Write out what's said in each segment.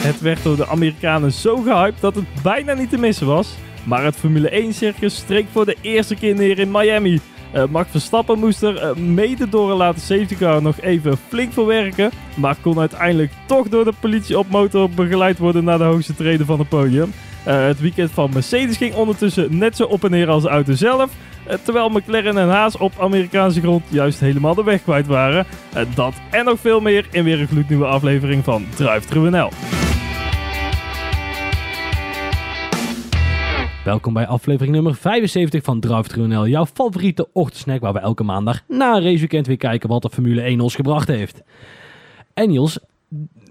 Het werd door de Amerikanen zo gehyped dat het bijna niet te missen was. Maar het Formule 1-circus streek voor de eerste keer neer in Miami. Uh, Max Verstappen moest er uh, mede door een late safety car nog even flink voor werken. Maar kon uiteindelijk toch door de politie op motor begeleid worden naar de hoogste treden van het podium. Uh, het weekend van Mercedes ging ondertussen net zo op en neer als de auto zelf. terwijl McLaren en Haas op Amerikaanse grond juist helemaal de weg kwijt waren. dat en nog veel meer in weer een gloednieuwe aflevering van Drive True NL. Welkom bij aflevering nummer 75 van Drive NL, jouw favoriete ochtendsnack waar we elke maandag na een raceweekend weer kijken wat de Formule 1 ons gebracht heeft. En Niels,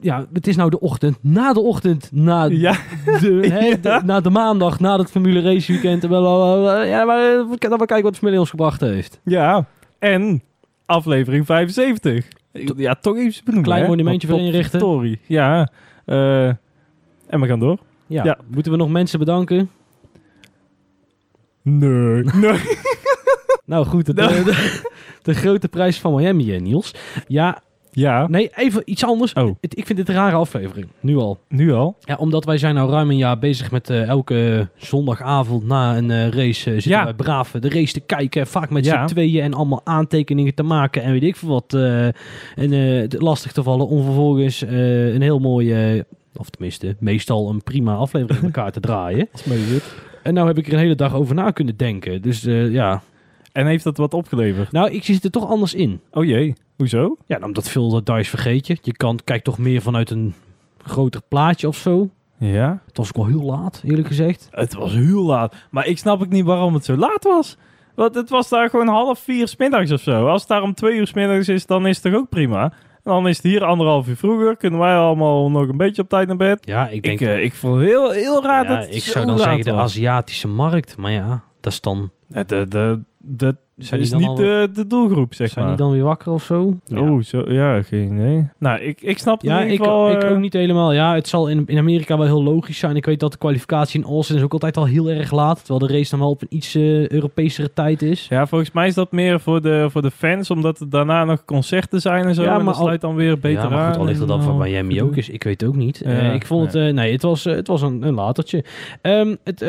ja, het is nou de ochtend na de ochtend, na, ja. de, na de maandag, na het Formule raceweekend. Ja, maar eh, we kijken wat de Formule 1 ons gebracht heeft. Ja, en aflevering 75. Ja, toch even benoemen. Klein monumentje voor inrichten. Story. Ja, uh, en we gaan door. Ja. ja. Moeten we nog mensen bedanken? Nee. Nee. nou goed, de, de, de, grote prijs van Miami, Niels. Ja. Ja. Nee, even iets anders. Oh. ik vind dit een rare aflevering. Nu al. Nu al? Ja, omdat wij zijn nou ruim een jaar bezig met uh, elke zondagavond na een uh, race uh, zitten ja. wij braaf de race te kijken. Vaak met ja. z'n tweeën en allemaal aantekeningen te maken en weet ik veel wat. en lastig te vallen om vervolgens een heel mooie, of tenminste meestal een prima aflevering met elkaar te draaien. Als mee en nou heb ik er een hele dag over na kunnen denken. Dus uh, ja. En heeft dat wat opgeleverd? Nou, ik zit er toch anders in. Oh jee, hoezo? Ja, nou, omdat veel details vergeet je. Je kan, kijkt toch meer vanuit een groter plaatje of zo. Ja. Het was ook wel heel laat, eerlijk gezegd. Het was heel laat. Maar ik snap ook niet waarom het zo laat was. Want het was daar gewoon half vier smiddags of zo. Als het daar om twee uur smiddags is, dan is het toch ook prima. Dan is het hier anderhalf uur vroeger. Kunnen wij allemaal nog een beetje op tijd naar bed. Ja, ik denk... Ik, uh, ik vond heel, heel raar ja, dat Ik zou dan zeggen de Aziatische markt. Maar ja, dat is dan... De, de, de, zijn is niet al... de, de doelgroep, zeg zijn maar. die dan weer wakker of zo? Oh, zo, ja, geen idee. Nou, ik, ik snap het ja, ik, wel, ik uh... ook niet helemaal. Ja, het zal in, in Amerika wel heel logisch zijn. Ik weet dat de kwalificatie in Austin is ook altijd al heel erg laat. Terwijl de race dan wel op een iets uh, tijd is. Ja, volgens mij is dat meer voor de, voor de fans, omdat er daarna nog concerten zijn en zo. Ja, maar en dat sluit dan weer beter ja, maar goed, al ligt het dan van Miami ook is. Ik weet ook niet. Ja, uh, ik vond het, nee, het was, het was een, een latertje. Um, het,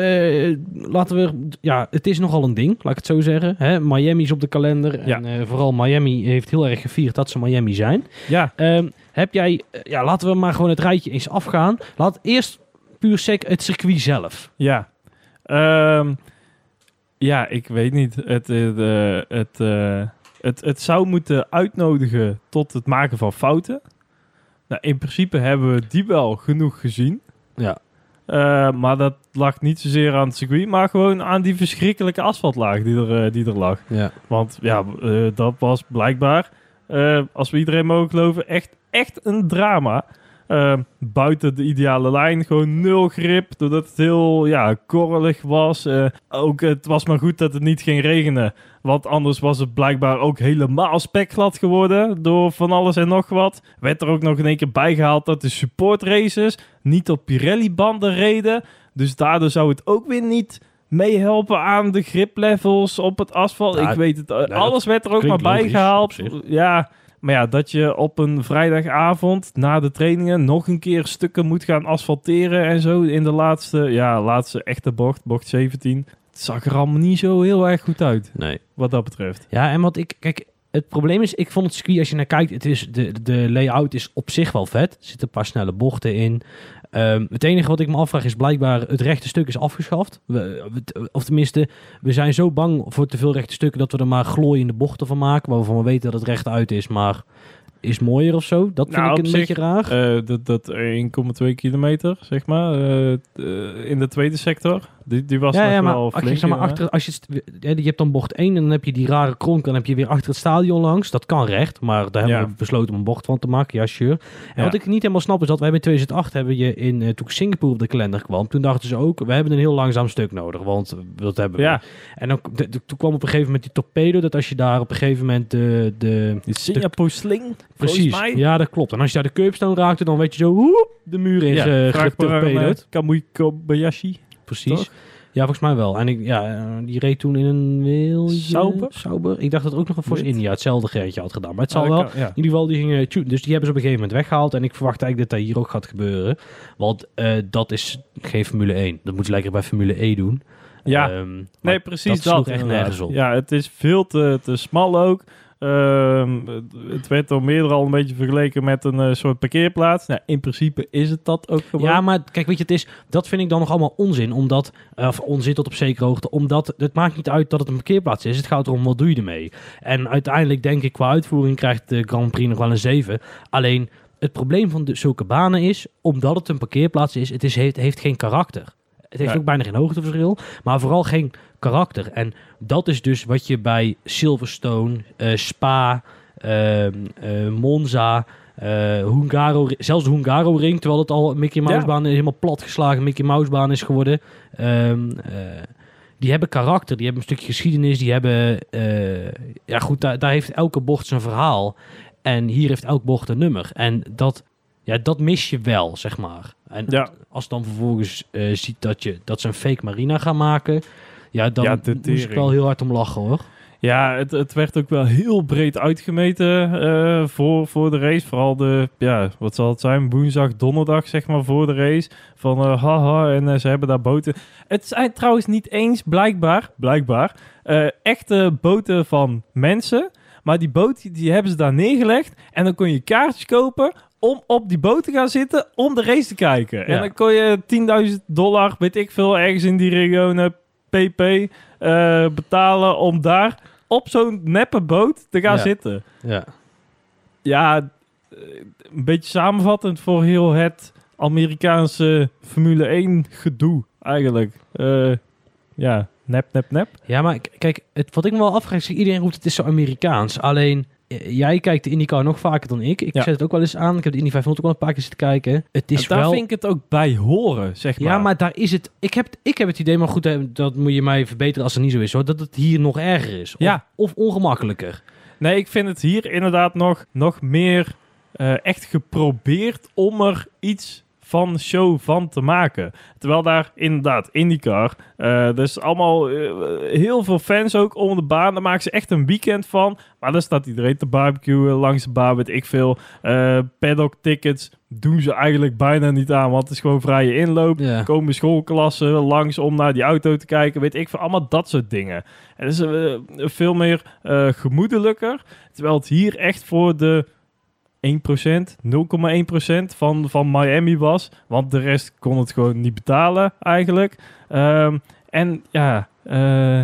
laten we, ja, het is nogal een ding, laat ik het zo zeggen. Hè? Miami is op de kalender ja. En uh, vooral Miami heeft heel erg gevierd dat ze Miami zijn. Ja. Um, heb jij, uh, ja, laten we maar gewoon het rijtje eens afgaan. Laat eerst puur sec het circuit zelf. Ja. Um, ja, ik weet niet. Het, uh, het, het, het zou moeten uitnodigen tot het maken van fouten. Nou, in principe hebben we die wel genoeg gezien. Ja. Uh, maar dat lag niet zozeer aan het circuit, maar gewoon aan die verschrikkelijke asfaltlaag die er, uh, die er lag. Ja. Want ja, uh, dat was blijkbaar, als we iedereen mogen geloven, echt, echt een drama. Buiten de ideale lijn, gewoon nul grip, doordat het heel ja, korrelig was. ook het was maar goed dat het niet ging regenen, want anders was het blijkbaar ook helemaal spekglad geworden door van alles en nog wat. Werd er ook nog in één keer bijgehaald dat de support races niet op Pirelli-banden reden. Dus daardoor zou het ook weer niet meehelpen aan de griplevels op het asfalt. ik weet het, alles werd er ook maar bijgehaald. Ja, maar ja, dat je op een vrijdagavond na de trainingen nog een keer stukken moet gaan asfalteren en zo in de laatste, ja, laatste echte bocht, bocht 17. Het zag er allemaal niet zo heel erg goed uit. Nee. Wat dat betreft. Ja, en wat ik, kijk, het probleem is, ik vond het circuit, als je naar kijkt, het is, de, de layout is op zich wel vet. Er zitten een paar snelle bochten in. Um, het enige wat ik me afvraag is blijkbaar het rechte stuk is afgeschaft. We, of tenminste, we zijn zo bang voor te veel rechte stukken dat we er maar glooiende bochten van maken. Waarvan we weten dat het recht uit is, maar is mooier of zo. Dat vind nou, ik een beetje raar. Uh, dat dat 1,2 kilometer, zeg maar, uh, in de tweede sector. Die, die was ja, nog ja, maar wel als je, zeg maar, achter, als je, je hebt dan bocht 1 en dan heb je die rare kronk. Dan heb je weer achter het stadion langs. Dat kan recht, maar daar hebben we besloten om een bocht van te maken. Ja, sure. En wat ik niet helemaal snap is dat wij in 2008 hebben je in, uh, toen Singapore op de kalender kwam. Toen dachten ze ook, we hebben een heel langzaam stuk nodig. Want dat hebben we. Ja. En dan, toen kwam op een gegeven moment die torpedo. Dat als je daar op een gegeven moment de... de die Singapore sling, Precies, ja dat klopt. En als je daar de curbstone raakte, dan weet je zo... Woep, de muur is ja, uh, getorpedeerd. Kamui Kobayashi. Precies. Ja, volgens mij wel. En ik, ja, eh, die reed toen in een wielje... Sauber? Sauber. Ik dacht dat ook nog een Force. India hetzelfde gereedje had gedaan. Maar het zal Ah, wel... kan- ja. In ieder geval, die gingen tune. Dus die hebben ze op een gegeven moment weggehaald. En ik verwacht eigenlijk dat dat hier ook gaat gebeuren. Want eh, dat is geen Formule 1. Dat moeten ze lekker bij Formule E doen. Ja. Ehm, Nee, precies dat dat. echt nergens op. Ja, het is veel te, te smal ook. Ehm, het- werd door meerdere al een beetje vergeleken met een eh, soort parkeerplaats. Nou, in principe is het dat ook gewoon. Ja, maar kijk, weet je, het is, dat vind ik dan nog allemaal onzin. Omdat, eh, of onzin tot op zekere hoogte. Omdat het maakt niet uit dat het een parkeerplaats is. Het gaat erom, wat doe je ermee? En uiteindelijk denk ik, qua uitvoering krijgt de Grand Prix nog wel een 7. Alleen, het probleem van de, zulke banen is, omdat het een parkeerplaats is, het is, heeft, heeft geen karakter. Het heeft ook bijna geen hoogteverschil, maar vooral geen karakter. En dat is dus wat je bij Silverstone, eh, Spa, ehm, eh, Monza, eh Hungaro, zelfs de Hungaro Ring, terwijl het al een Mickey Mouse Ja. baan is, helemaal platgeslagen Mickey Mouse baan is geworden. Ehm, eh, die hebben karakter, die hebben een stukje geschiedenis, die hebben, ja goed, daar, daar heeft elke bocht zijn verhaal. En hier heeft elk bocht een nummer. En dat, ja, dat mis je wel, zeg maar. En Ja. als dan vervolgens ziet dat, je, dat ze een fake marina gaan maken, ja, dan Ja, moest ik wel heel hard om lachen hoor. Ja, het, het werd ook wel heel breed uitgemeten eh, voor, voor de race. Vooral de, ja, wat zal het zijn? Woensdag, donderdag, zeg maar, voor de race. Van eh, haha, en eh, ze hebben daar boten. Het zijn trouwens niet eens, blijkbaar, blijkbaar, echte boten van mensen. Maar die boot, die, hebben ze daar neergelegd. En dan kon je kaartjes kopen om op die boot te gaan zitten om de race te kijken. En dan kon je 10.000 dollar, weet ik veel, ergens in die regionen pp eh, betalen om daar op zo'n neppe boot te gaan Ja. zitten. Ja. Ja, eh, een beetje samenvattend voor heel het Amerikaanse Formule 1 gedoe eigenlijk. Eh, ja, nep, nep, nep. Ja, maar kijk, het, wat ik me wel afvraag is, iedereen roept het is zo Amerikaans. Alleen, jij kijkt de IndyCar nog vaker dan ik. Ik Ja. zet het ook wel eens aan. Ik heb de Indy 500 ook wel een paar keer zitten kijken. Het is En daar wel... vind ik het ook bij horen, zeg maar. Ja, maar daar is het... Ik heb, ik heb het idee, maar goed, eh, dat moet je mij verbeteren als het niet zo is, hoor. Dat het hier nog erger is. Of, Ja. of ongemakkelijker. Nee, ik vind het hier inderdaad nog, nog meer eh, echt geprobeerd om er iets van show van te maken. Terwijl daar inderdaad IndyCar, eh dus allemaal eh, heel veel fans ook om de baan. Daar maken ze echt een weekend van. Maar dan staat iedereen te barbecuen langs de baan, weet ik veel. Eh paddock tickets doen ze eigenlijk bijna niet aan, want het is gewoon vrije inloop. Ja. Komen schoolklassen langs om naar die auto te kijken. Weet ik veel. Allemaal dat soort dingen. En dat is veel meer gemoedelijker. Terwijl het hier echt voor de 1%, 0,1% van, van Miami was. Want de rest kon het gewoon niet betalen eigenlijk. Ehm, en ja, eh,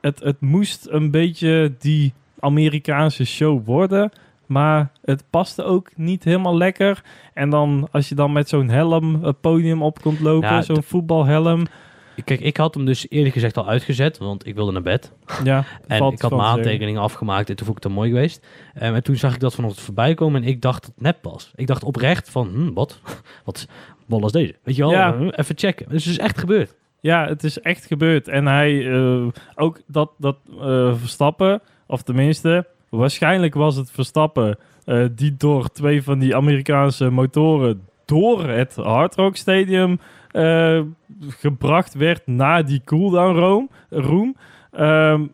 het, het moest een beetje die Amerikaanse show worden. Maar het paste ook niet helemaal lekker. En dan als je dan met zo'n helm het podium op komt lopen, zo'n voetbalhelm. Kijk, ik had hem dus eerlijk gezegd al uitgezet, want ik wilde naar bed. Ja, En ik had mijn te aantekeningen afgemaakt en toen vond ik het mooi geweest. Ehm, en toen zag ik dat vanochtend voorbij komen en ik dacht dat het nep was. Ik dacht oprecht van, hm, wat? Wat bol is deze? Weet je wel, Ja. eh, even checken. Dus het is echt gebeurd. Ja, het is echt gebeurd. En hij, eh, ook dat, dat eh, Verstappen, of tenminste, waarschijnlijk was het Verstappen die door twee van die Amerikaanse motoren door het Hard Rock Stadium eh, gebracht werd naar die cooldown room. room. Ehm,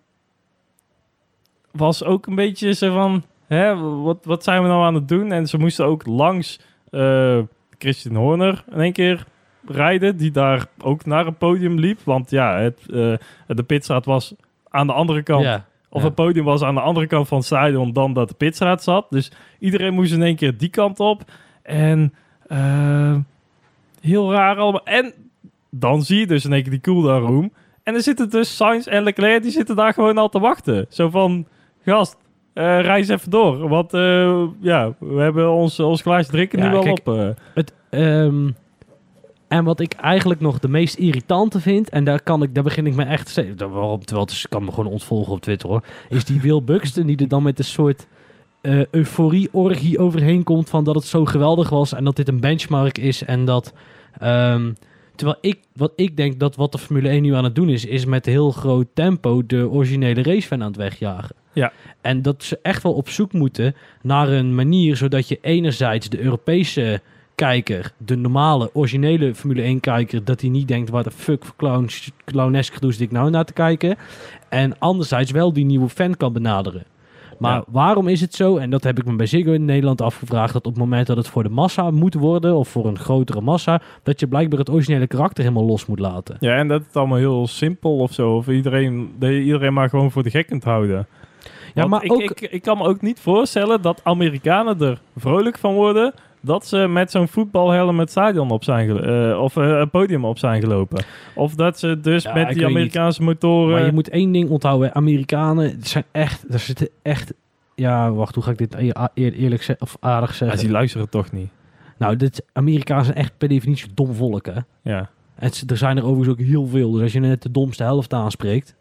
was ook een beetje zo van, hè, wat, wat zijn we nou aan het doen? En ze moesten ook langs eh, Christian Horner in één keer rijden, die daar ook naar een podium liep. Want ja, het, eh, de pitstraat was aan de andere kant. Ja. Of Ja. het podium was aan de andere kant van het stadion dan dat de pitstraat zat. Dus iedereen moest in één keer die kant op. En eh, heel raar allemaal. En dan zie je dus in één keer die cooldown room. En er zitten dus Sainz en Leclerc, die zitten daar gewoon al te wachten. Zo van, gast, eh reis even door. Want eh, ja, we hebben ons, ons glaasje drinken Ja, nu wel kijk, op. Het, ehm, en wat ik eigenlijk nog de meest irritante vind, en daar, kan ik, daar begin ik me echt... Waarom, terwijl het is, kan me gewoon ontvolgen op Twitter hoor. Is die Will Buxton die er dan met een soort eh, euforie-orgie overheen komt van dat het zo geweldig was en dat dit een benchmark is en dat... ehm, terwijl ik, wat ik denk dat wat de Formule 1 nu aan het doen is, is met heel groot tempo de originele racefan aan het wegjagen. Ja. En dat ze echt wel op zoek moeten naar een manier zodat je enerzijds de Europese kijker, de normale, originele Formule 1 kijker, dat hij niet denkt, waar de fuck voor clown, clownesk gedoe zit ik nou naar te kijken. En anderzijds wel die nieuwe fan kan benaderen. Maar Ja. waarom is het zo, en dat heb ik me bij Ziggo in Nederland afgevraagd, dat op het moment dat het voor de massa moet worden, of voor een grotere massa, dat je blijkbaar het originele karakter helemaal los moet laten. Ja, en dat het allemaal heel simpel of zo. Of iedereen, iedereen maar gewoon voor de gek kunt houden. Ja, Want maar ik, ook... ik, ik kan me ook niet voorstellen dat Amerikanen er vrolijk van worden dat ze met zo'n voetbalhelm het stadion op zijn eh, of eh, het podium op zijn gelopen. Of dat ze dus Ja, met die niet. Amerikaanse motoren... Maar je moet één ding onthouden. Amerikanen zijn echt... Er zitten echt... Ja, wacht. Hoe ga ik dit e- eer- eerlijk zeggen? Of aardig Ja, zeggen? die luisteren toch niet. Nou, dit, Amerikanen zijn echt per definitie dom volk, hè? Ja. En er zijn er overigens ook heel veel. Dus als je net de domste helft aanspreekt...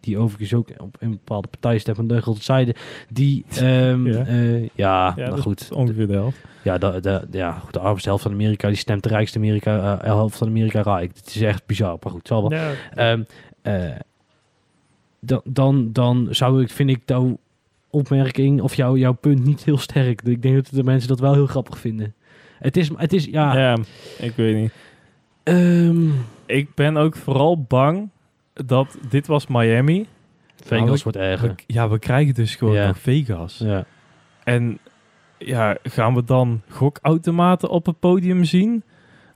Die overigens ook op een bepaalde partij Stefan Deugel zeiden. Die, ehm, Ja. ja, ja, dat goed. ongeveer de helft. Ja, de, de, ja, goed, de armste helft van Amerika, die stemt de rijkste Amerika, eh, helft van Amerika rijk. Het is echt bizar, maar goed, zal wel. Ja. Ehm, eh, dan, dan, dan zou ik, vind ik jouw opmerking of jouw jouw punt niet heel sterk. Ik denk dat de mensen dat wel heel grappig vinden. Het is, het is ja. ja, ik weet niet. ehm, Ik ben ook vooral bang dat dit was Miami. Vegas Nou, wordt We, erger. ja, we krijgen dus gewoon Ja. nog Vegas. Ja. En ja, gaan we dan gokautomaten op het podium zien?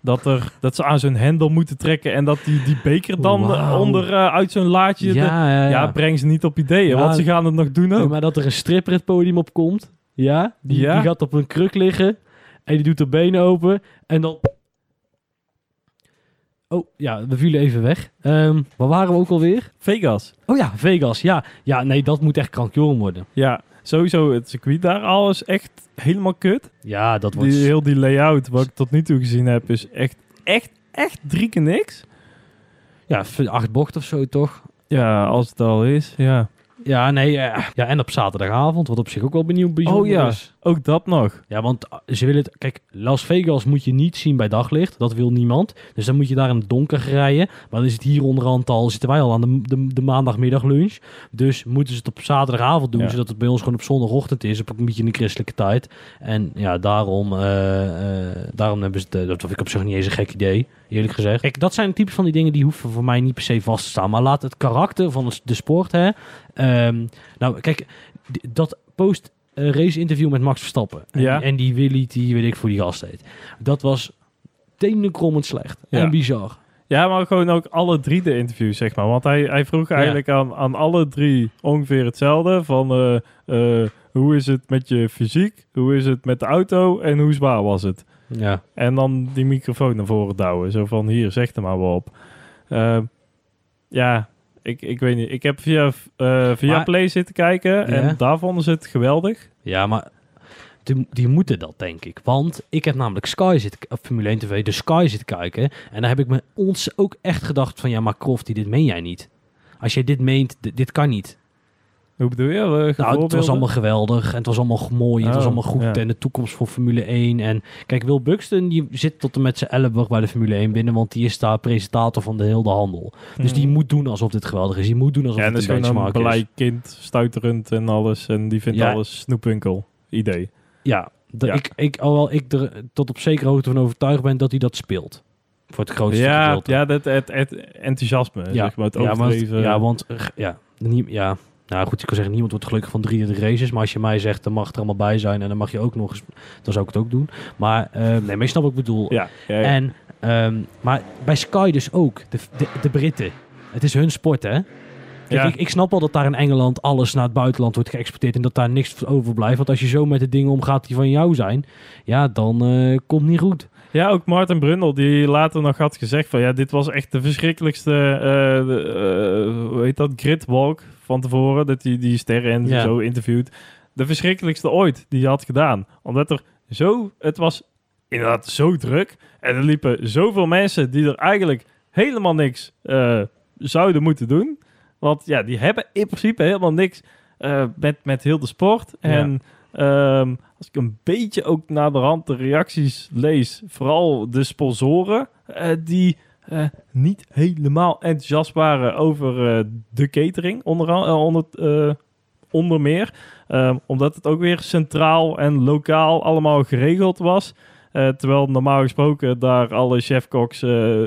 Dat, er, dat ze aan zo'n hendel moeten trekken en dat die, die beker dan onder eh, uit zo'n laadje... Ja, ja, ja, ja. breng ze niet op ideeën, want ze gaan het nog doen ook. maar dat er een stripper het podium op komt. Ja, die, Ja. die gaat op een kruk liggen. En die doet de benen open. En dan... Oh, ja, we vielen even weg. Ehm waar waren we ook alweer? Vegas. Oh ja, Vegas. Ja, ja nee, dat moet echt krankjoren worden. Ja, sowieso het circuit daar al is echt helemaal kut. Ja, dat wordt... Die, heel die layout, wat ik tot nu toe gezien heb, is echt, echt, echt drie keer niks. Ja, acht bocht of zo, toch? Ja, als het al is, ja. Ja, nee. eh, ja, en op zaterdagavond, wat op zich ook wel benieuwd bijzonder Oh ja. is. Ook dat nog. Ja, want uh, ze willen het... Kijk, Las Vegas moet je niet zien bij daglicht. Dat wil niemand. Dus dan moet je daar in het donker rijden. Maar dan is het hier onderhand al... Zitten wij al aan de, de, de maandagmiddag lunch. Dus moeten ze het op zaterdagavond doen. Ja. Zodat het bij ons gewoon op zondagochtend is. Op een beetje in de christelijke tijd. En ja, daarom... eh, eh, daarom hebben ze eh, dat vind ik op zich niet eens een gek idee. Eerlijk gezegd. Kijk, dat zijn types van die dingen... die hoeven voor mij niet per se vast te staan. Maar laat het karakter van de sport... Hè, Ehm, nou, kijk... Dat post race interview met Max Verstappen. En, Ja. en die Willy, die weet ik voor die gast heet. Dat was tenenkrommend slecht. Ja. En bizar. Ja, maar gewoon ook alle drie de interviews, zeg maar. Want hij, hij vroeg eigenlijk aan, aan alle drie ongeveer hetzelfde. Van eh, eh, hoe is het met je fysiek? Hoe is het met de auto? En hoe zwaar was het? Ja. En dan die microfoon naar voren douwen. Zo van, hier, zeg er maar wel op. Eh, ja, ik, ik weet niet. Ik heb via, eh via Maar- Play zitten kijken. En daar vonden ze het geweldig. Ja, maar die, die moeten dat, denk ik. Want ik heb namelijk Sky zitten, op Formule 1 TV, de Sky zitten kijken. En daar heb ik me ons ook echt gedacht van, ja, maar Crofty, dit meen jij niet. Als jij dit meent, dit kan niet. Hoe bedoel je? Eh, Nou, het was allemaal geweldig en het was allemaal mooi. het was Oh, allemaal goed ja. en de toekomst voor Formule 1. En kijk, Wil Buxton die zit tot en met zijn elleboog bij de Formule 1 binnen, want die is daar presentator van de hele handel. Dus die Mhm. moet doen alsof dit geweldig is. Die moet doen alsof Ja, en het is een benchmark is. kind, stuiterend en alles. En die vindt Ja. alles snoepwinkel. Idee. Ja, de, Ja. Ik, ik, alhoewel ik er tot op zekere hoogte van overtuigd ben dat hij dat speelt. Voor het grootste Ja, gedeelte. ja dat, het, het enthousiasme, ja, zeg maar, het ja, want, overdreven. ja, want ja, nie, ja, nou goed, ik kan zeggen, niemand wordt gelukkig van drie de races. Maar als je mij zegt, dan mag het er allemaal bij zijn en dan mag je ook nog eens, dan zou ik het ook doen. Maar eh, nee, maar je snapt wat ik bedoel. ja, ja, ja. En, ehm, maar bij Sky dus ook, de, de, de Britten. Het is hun sport, hè? Kijk, Ja. ik, ik snap wel dat daar in Engeland alles naar het buitenland wordt geëxporteerd en dat daar niks overblijft. Want als je zo met de dingen omgaat die van jou zijn, ja, dan eh, komt niet goed. Ja, ook Martin Brundle, die later nog had gezegd van... Ja, dit was echt de verschrikkelijkste, de, eh, hoe heet dat, gridwalk van tevoren. Dat hij die sterren en Ja. zo interviewt. De verschrikkelijkste ooit die hij had gedaan. Omdat er zo, het was inderdaad zo druk. En er liepen zoveel mensen die er eigenlijk helemaal niks eh, zouden moeten doen. Want ja, die hebben in principe helemaal niks eh, met, met heel de sport. Ja. En ehm, als ik een beetje ook naar de rand de reacties lees, vooral de sponsoren, eh, die eh, niet helemaal enthousiast waren over eh, de catering, onder, eh, onder, onder meer. Ehm, omdat het ook weer centraal en lokaal allemaal geregeld was. Terwijl normaal gesproken daar alle chefkoks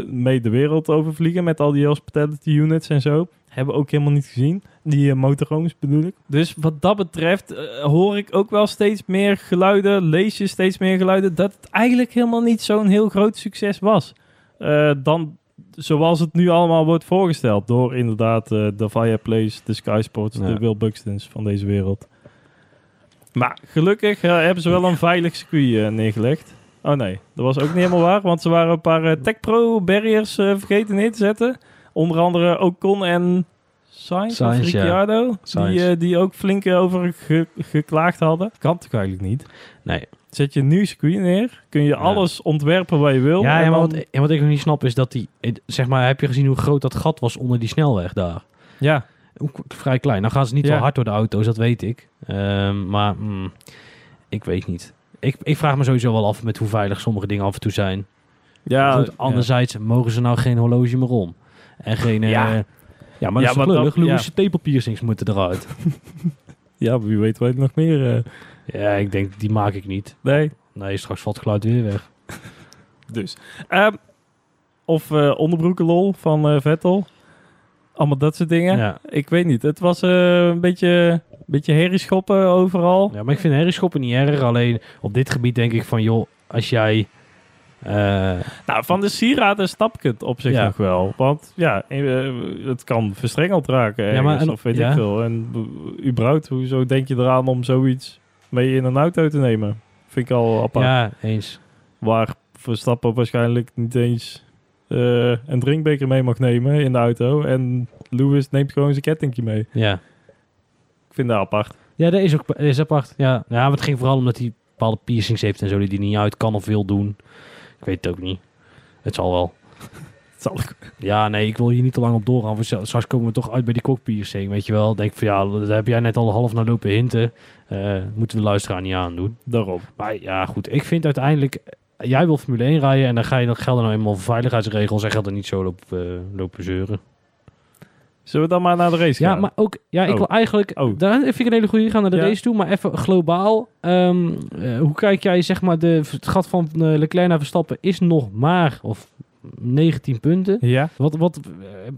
mee de wereld over vliegen met al die hospitality units en zo. Hebben we ook helemaal niet gezien. Die motorhomes bedoel ik. Dus wat dat betreft hoor ik ook wel steeds meer geluiden, lees je steeds meer geluiden, dat het eigenlijk helemaal niet zo'n heel groot succes was. Eh, dan zoals het nu allemaal wordt voorgesteld door inderdaad eh, de Fireplace, de Sky Sports, Ja. de Will Buxtons van deze wereld. Maar gelukkig eh, hebben ze wel een veilig circuit neergelegd. Oh nee, dat was ook niet helemaal waar, want ze waren een paar Tech Pro barriers vergeten neer te zetten. Onder andere Ocon en Sainz. Ricciardo, Sainz. die, die ook flink over ge- geklaagd hadden. Kan toch eigenlijk niet? Nee. Zet je een nieuw circuit neer, kun je alles ontwerpen wat je wil. Ja, en ja maar dan- wat, en wat ik nog niet snap is dat die... Zeg maar, heb je gezien hoe groot dat gat was onder die snelweg daar? ja, Vrij klein. Nou gaan ze niet Ja. wel hard door de auto's, dat weet ik. Ehm, maar mm, ik weet niet. Ik, ik vraag me sowieso wel af met hoe veilig sommige dingen af en toe zijn. ja, Goed, ja. anderzijds mogen ze nou geen horloge meer om. En geen... eh, Ja. ja, maar Ja, dat is ja. Moeten eruit. Ja, wie weet wat nog meer. eh, ja, ik denk, die maak ik niet. nee, Nee, straks valt het geluid weer weg. dus. Ehm, of eh onderbroeken lol van eh, Vettel. Allemaal dat soort dingen. Ja. Ik weet niet. Het was eh, een beetje, beetje herrieschoppen overal. ja, maar ik vind herrieschoppen niet erg. Alleen op dit gebied denk ik van, joh, als jij... Nou, van de sieraden snap ik het op zich Ja. nog wel. Want ja, het kan verstrengeld raken Ja, maar en- of weet ja. ik veel. En uh, überhaupt, hoezo denk je eraan om zoiets mee in een auto te nemen? Vind ik al apart. ja, eens. Waar Verstappen waarschijnlijk niet eens eh, een drinkbeker mee mag nemen in de auto. En Lewis neemt gewoon zijn kettingje mee. Ja. Ik vind dat apart. Ja, dat is ook dat is apart. Ja. ja, maar het ging vooral omdat hij bepaalde piercings heeft en zo die hij niet uit kan of wil doen. Ik weet het ook niet. Het zal wel. Het zal. Ja, nee, ik wil hier niet te lang op doorgaan. Straks komen we toch uit bij die kokpiercing, weet je wel. Denk van ja, daar heb jij net al half naar lopen hinten. Eh, moeten we de luisteraar niet aandoen. Daarom. Maar ja, goed. Ik vind uiteindelijk... Jij wil Formule 1 rijden en dan ga je dan gelden nou eenmaal veiligheidsregels en gaat er niet zo lopen, eh, lopen zeuren. Zullen we dan maar naar de race Ja, gaan? maar ook, ja, ik Oh. wil eigenlijk, Oh. daar vind ik een hele goede, gaan naar de Ja. race toe, maar even globaal. ehm, eh, hoe kijk jij, zeg maar, de, het gat van uh, Leclerc naar Verstappen is nog maar, of 19 punten. Ja. Wat, wat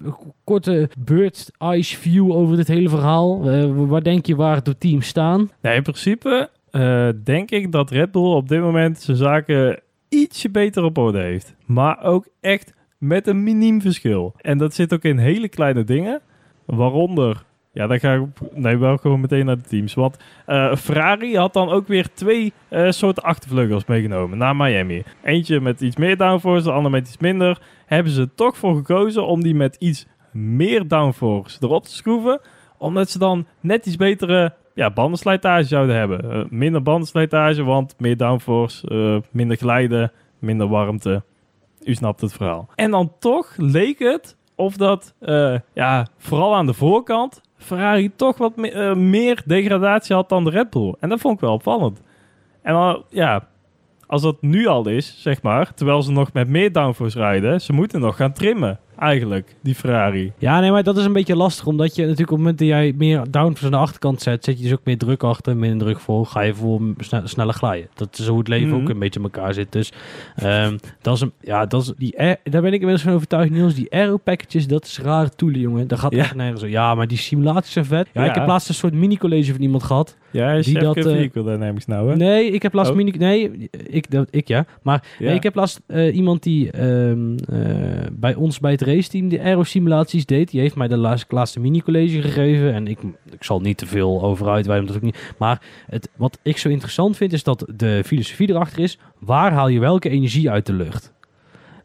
eh, korte bird eyes view over dit hele verhaal. Eh, waar denk je waar de teams staan? Nee, in principe eh, denk ik dat Red Bull op dit moment zijn zaken ietsje beter op orde heeft. Maar ook echt met een miniem verschil. En dat zit ook in hele kleine dingen. Waaronder, ja, dan ga ik nee, wel gewoon meteen naar de teams. Want eh, Ferrari had dan ook weer twee eh, soorten achtervleugels meegenomen naar Miami. Eentje met iets meer downforce, de ander met iets minder. Hebben ze toch voor gekozen om die met iets meer downforce erop te schroeven. Omdat ze dan net iets betere ja, bandenslijtage zouden hebben. Eh, minder bandenslijtage, want meer downforce, minder glijden, minder warmte. U snapt het verhaal. En dan toch leek het of dat, ja, vooral aan de voorkant, Ferrari toch wat eh, meer degradatie had dan de Red Bull. En dat vond ik wel opvallend. En dan, ja, als dat nu al is, zeg maar, terwijl ze nog met meer downforce rijden, ze moeten nog gaan trimmen, eigenlijk, die Ferrari. Ja, nee, maar dat is een beetje lastig. Omdat je natuurlijk op het moment dat jij meer downforce aan de achterkant zet, zet je dus ook meer druk achter, minder druk voor. Ga je voor sne- sneller glijden. Dat is hoe het leven Mhm. ook een beetje in elkaar zit. Dus ehm, dat is een, ja, dat is die, air- daar ben ik inmiddels van overtuigd, Niels. Die aero packages, dat is rare toelen, jongen. Dat gaat Ja. echt nergens zo. Ja, maar die simulaties zijn vet. Ja, Ja. ik heb laatst een soort mini-college van iemand gehad. Ja, is Die dat, eh, vehicle dynamics nou, hè? Nee, ik heb laatst Oh. mini... Nee, ik, dat, ik ja. Maar Ja. nee, ik heb laatst eh, iemand die ehm, eh, bij ons bij het raceteam de aero-simulaties deed. Die heeft mij de laatste, laatste mini-college gegeven. En ik, ik zal niet te veel over uitweiden, dat ook niet. Maar het, wat ik zo interessant vind, is dat de filosofie erachter is... waar haal je welke energie uit de lucht?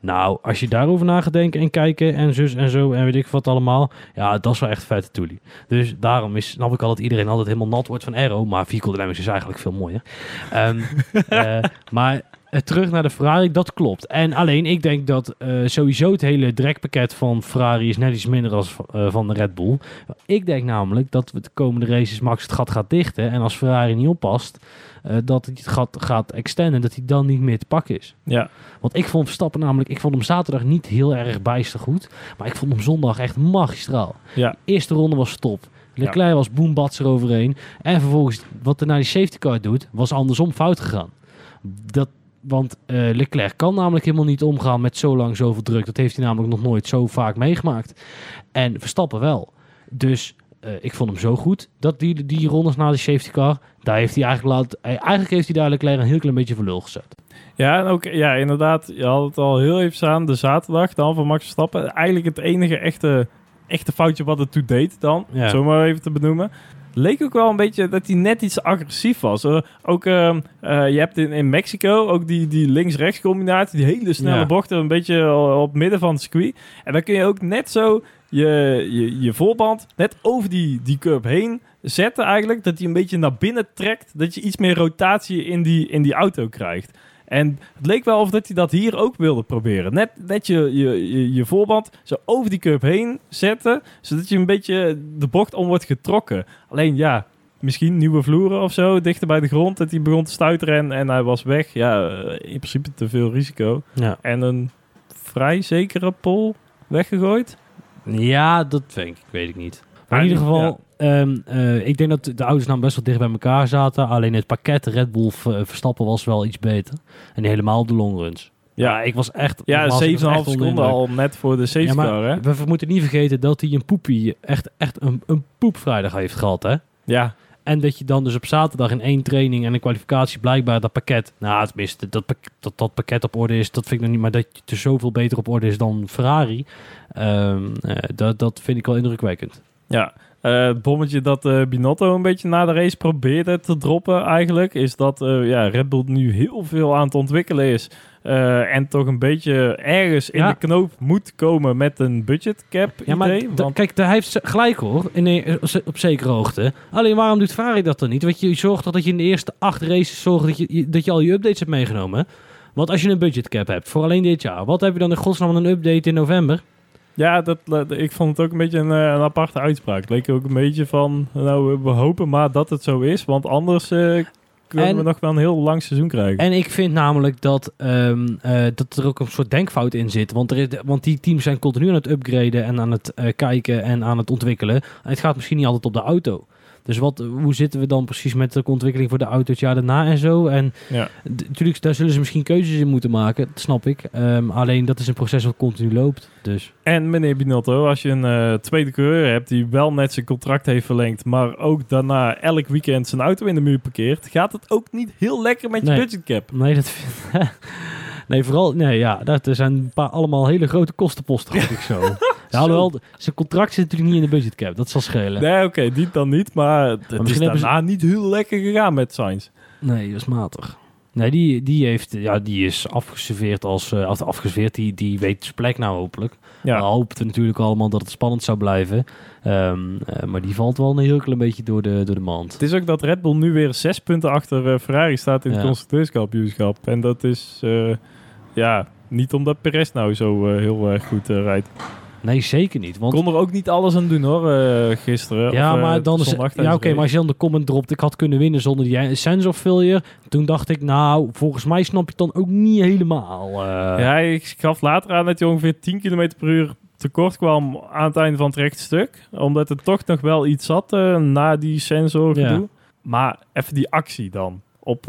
Nou, als je daarover na gaat denken en kijken en zus en zo en weet ik wat allemaal. Ja, dat is wel echt vette toolie. Dus daarom is, snap ik al dat iedereen altijd helemaal nat wordt van aero. Maar vehicle dynamics is eigenlijk veel mooier. Ehm, eh, maar terug naar de Ferrari, dat klopt. En alleen, ik denk dat eh, sowieso het hele drekpakket van Ferrari is net iets minder als eh, van de Red Bull. Ik denk namelijk dat we de komende races Max het gat gaat dichten. En als Ferrari niet oppast, eh, dat hij het gat gaat extenden. Dat hij dan niet meer te pakken is. Ja. Want ik vond Verstappen namelijk, ik vond hem zaterdag niet heel erg bijster goed. Maar ik vond hem zondag echt magistraal. Ja. Eerste ronde was top. Leclerc was boombats eroverheen. En vervolgens, wat er naar die safety car doet, was andersom fout gegaan. Dat, want eh, Leclerc kan namelijk helemaal niet omgaan met zo lang zoveel druk. Dat heeft hij namelijk nog nooit zo vaak meegemaakt. En Verstappen wel. Dus eh, ik vond hem zo goed dat die, die rondes na de safety car, daar heeft hij eigenlijk laat, eh, eigenlijk heeft hij daar Leclerc een heel klein beetje voor lul gezet. Ja, en ook, ja, inderdaad. Je had het al heel even aan. De zaterdag dan van Max Verstappen. Eigenlijk het enige echte, echte foutje wat het toe deed dan. Ja. Zo maar even te benoemen. Leek ook wel een beetje dat hij net iets agressief was. Eh, ook, ehm, eh, je hebt in, in Mexico ook die, die links-rechts combinatie. Die hele snelle Ja. bochten. Een beetje op midden van het circuit. En dan kun je ook net zo je, je, je voorband net over die, die curb heen zetten eigenlijk. Dat hij een beetje naar binnen trekt. Dat je iets meer rotatie in die, in die auto krijgt. En het leek wel of dat hij dat hier ook wilde proberen. Net, net je, je, je, je voorband zo over die curb heen zetten. Zodat je een beetje de bocht om wordt getrokken. Alleen ja, misschien nieuwe vloeren of zo. Dichter bij de grond. Dat hij begon te stuiteren en, en hij was weg. Ja, eh, in principe te veel risico. Ja, En een vrij zekere pol weggegooid. ja dat weet ik, weet ik niet. Maar in ieder geval, ehm, eh, ik denk dat de auto's nou best wel dicht bij elkaar zaten. Alleen het pakket Red Bull eh, Verstappen was wel iets beter. En helemaal op de longruns. Ja, ik was echt... Ja, nogmaals, ik was 7,5 echt onder de seconden al net voor de safety Ja, car, hè? we, we moeten niet vergeten dat hij een poepie, echt, echt een, een poepvrijdag heeft gehad, hè? Ja, En dat je dan dus op zaterdag in één training en een kwalificatie blijkbaar dat pakket, nou tenminste dat, dat dat pakket op orde is, dat vind ik nog niet, maar dat je er zoveel beter op orde is dan Ferrari, ehm, eh, dat, dat vind ik wel indrukwekkend. Ja, eh, het bommetje dat eh, Binotto een beetje na de race probeerde te droppen eigenlijk, is dat eh, ja, Red Bull nu heel veel aan het ontwikkelen is. en toch een beetje ergens in Ja. de knoop moet komen met een budget cap Ja, maar idee. want- kijk, daar heeft ze gelijk hoor, in, een- op zekere hoogte. Alleen waarom doet Ferrari dat dan niet? Want je zorgt toch dat je in de eerste acht races zorgt dat je, dat je al je updates hebt meegenomen. Want als je een budgetcap hebt voor alleen dit jaar, wat heb je dan in godsnaam een update in november? Ja, dat, ik vond het ook een beetje een, eh, een aparte uitspraak. Het leek ook een beetje van, nou, we hopen maar dat het zo is, want anders eh, kunnen En- we nog wel een heel lang seizoen krijgen. En ik vind namelijk dat, ehm, eh, dat er ook een soort denkfout in zit. Want, er is, want die teams zijn continu aan het upgraden en aan het kijken en aan het ontwikkelen. En het gaat misschien niet altijd op de auto. Dus wat, hoe zitten we dan precies met de ontwikkeling voor de auto het jaar daarna en zo? En ja. natuurlijk, daar zullen ze misschien keuzes in moeten maken. Dat snap ik. Ehm, alleen dat is een proces wat continu loopt. Dus En meneer Binotto, als je een eh, tweede coureur hebt die wel net zijn contract heeft verlengd, maar ook daarna elk weekend zijn auto in de muur parkeert, gaat het ook niet heel lekker met je Nee. budgetcap. nee, dat vind Nee, vooral, nee, ja, dat er zijn een paar allemaal hele grote kostenposten, denk ik zo. alhoewel, zijn contract zit natuurlijk niet in de budgetcap, dat zal schelen. Nee, oké, die dan niet, maar het is ze- daarna niet heel lekker gegaan met Sainz. Nee, dat is matig. Nee, die, die, heeft, ja, die is afgeserveerd als... of afgeserveerd, die, die weet zijn plek nou hopelijk. Ja, We hoopten natuurlijk allemaal dat het spannend zou blijven. Ehm, eh, maar die valt wel een heel klein beetje door de, door de mand. het is ook dat Red Bull nu weer zes punten achter eh, Ferrari staat in het Ja. constructeurskampioenschap. En dat is, ja, niet omdat Perez nou zo heel erg goed rijdt. Nee, zeker niet. Want Kon er ook niet alles aan doen hoor, eh, gisteren. Ja, of, eh, maar dan is, ja, oké, maar als je dan de comment dropt, ik had kunnen winnen zonder die sensor failure. Toen dacht ik, nou, volgens mij snap je het dan ook niet helemaal. eh. Ja, ik gaf later aan dat hij ongeveer 10 km per uur tekort kwam aan het einde van het rechte stuk. Omdat er toch nog wel iets zat na die sensor Ja. Maar even die actie dan op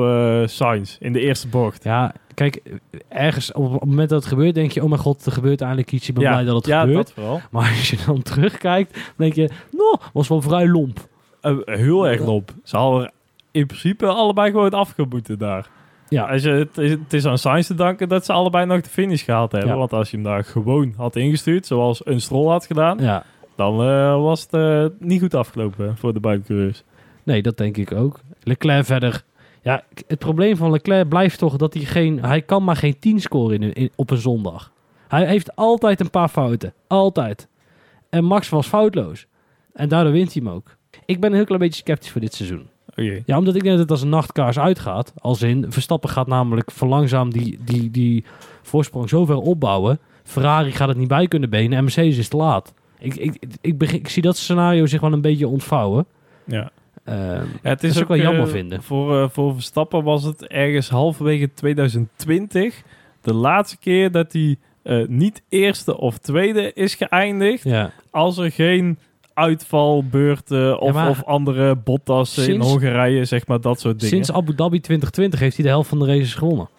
Sainz in de eerste bocht. Ja, kijk, ergens op het moment dat het gebeurt, denk je, oh mijn god, er gebeurt eindelijk iets. Ik ben blij dat het ja, gebeurt. dat vooral. Maar als je dan terugkijkt, dan denk je, nou, was wel vrij lomp. Eh, heel erg lomp. Ze hadden in principe allebei gewoon afgeboeten daar. Ja, Als je, het, is, het is aan Sainz te danken dat ze allebei nog de finish gehaald hebben. Ja. Want als je hem daar gewoon had ingestuurd, zoals een Stroll had gedaan, ja. dan eh, was het niet goed afgelopen voor de buitencoureurs. Nee, dat denk ik ook. Leclerc verder. Ja, het probleem van Leclerc blijft toch dat hij geen... Hij kan maar geen 10 scoren in, in- op een zondag. Hij heeft altijd een paar fouten. Altijd. En Max was foutloos. En daardoor wint hij hem ook. Ik ben een heel klein beetje sceptisch voor dit seizoen. Ja, omdat ik denk dat het als een nachtkaars uitgaat. Als in, Verstappen gaat namelijk verlangzaam die, die, die voorsprong zo ver opbouwen. Ferrari gaat het niet bij kunnen benen en Mercedes is te laat. Ik, ik, ik, begin, ik zie dat scenario zich wel een beetje ontvouwen. Ja. Ehm, Ja, het is ook wel eh, jammer vinden. Voor, eh, voor Verstappen was het ergens halverwege 2020 de laatste keer dat hij eh, niet eerste of tweede is geëindigd. ja. Als er geen uitvalbeurten of, of andere Bottas in Hongarije, zeg maar dat soort dingen. Sinds Abu Dhabi 2020 heeft hij de helft van de races gewonnen.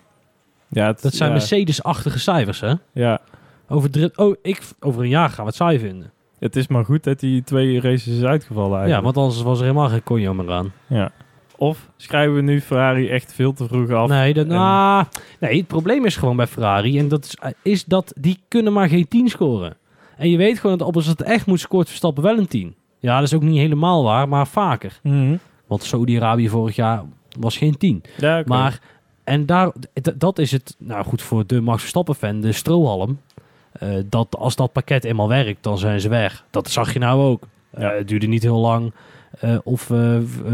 Ja, het, Dat zijn ja, Mercedes-achtige cijfers, hè? Ja, Over, drie, oh, ik, over een jaar gaan we het saai vinden. Het is maar goed dat die twee races is uitgevallen Ja, eigenlijk. want anders was er helemaal geen conjo meer aan. Ja. Of schrijven we nu Ferrari echt veel te vroeg af? Nee, dat, en- nou, nee, het probleem is gewoon bij Ferrari. En dat is, is dat die kunnen maar geen 10 scoren. En je weet gewoon dat op als het echt moet, scoort Verstappen wel een 10. Ja, dat is ook niet helemaal waar, maar vaker. Mhm. Want Saudi-Arabië vorig jaar was geen 10. Ja. Maar, en daar, dat is het, nou goed, voor de Max Verstappen-fan, de strohalm. Eh, dat als dat pakket eenmaal werkt, dan zijn ze weg. Dat zag je nou ook. Eh, Ja. het duurde niet heel lang eh, of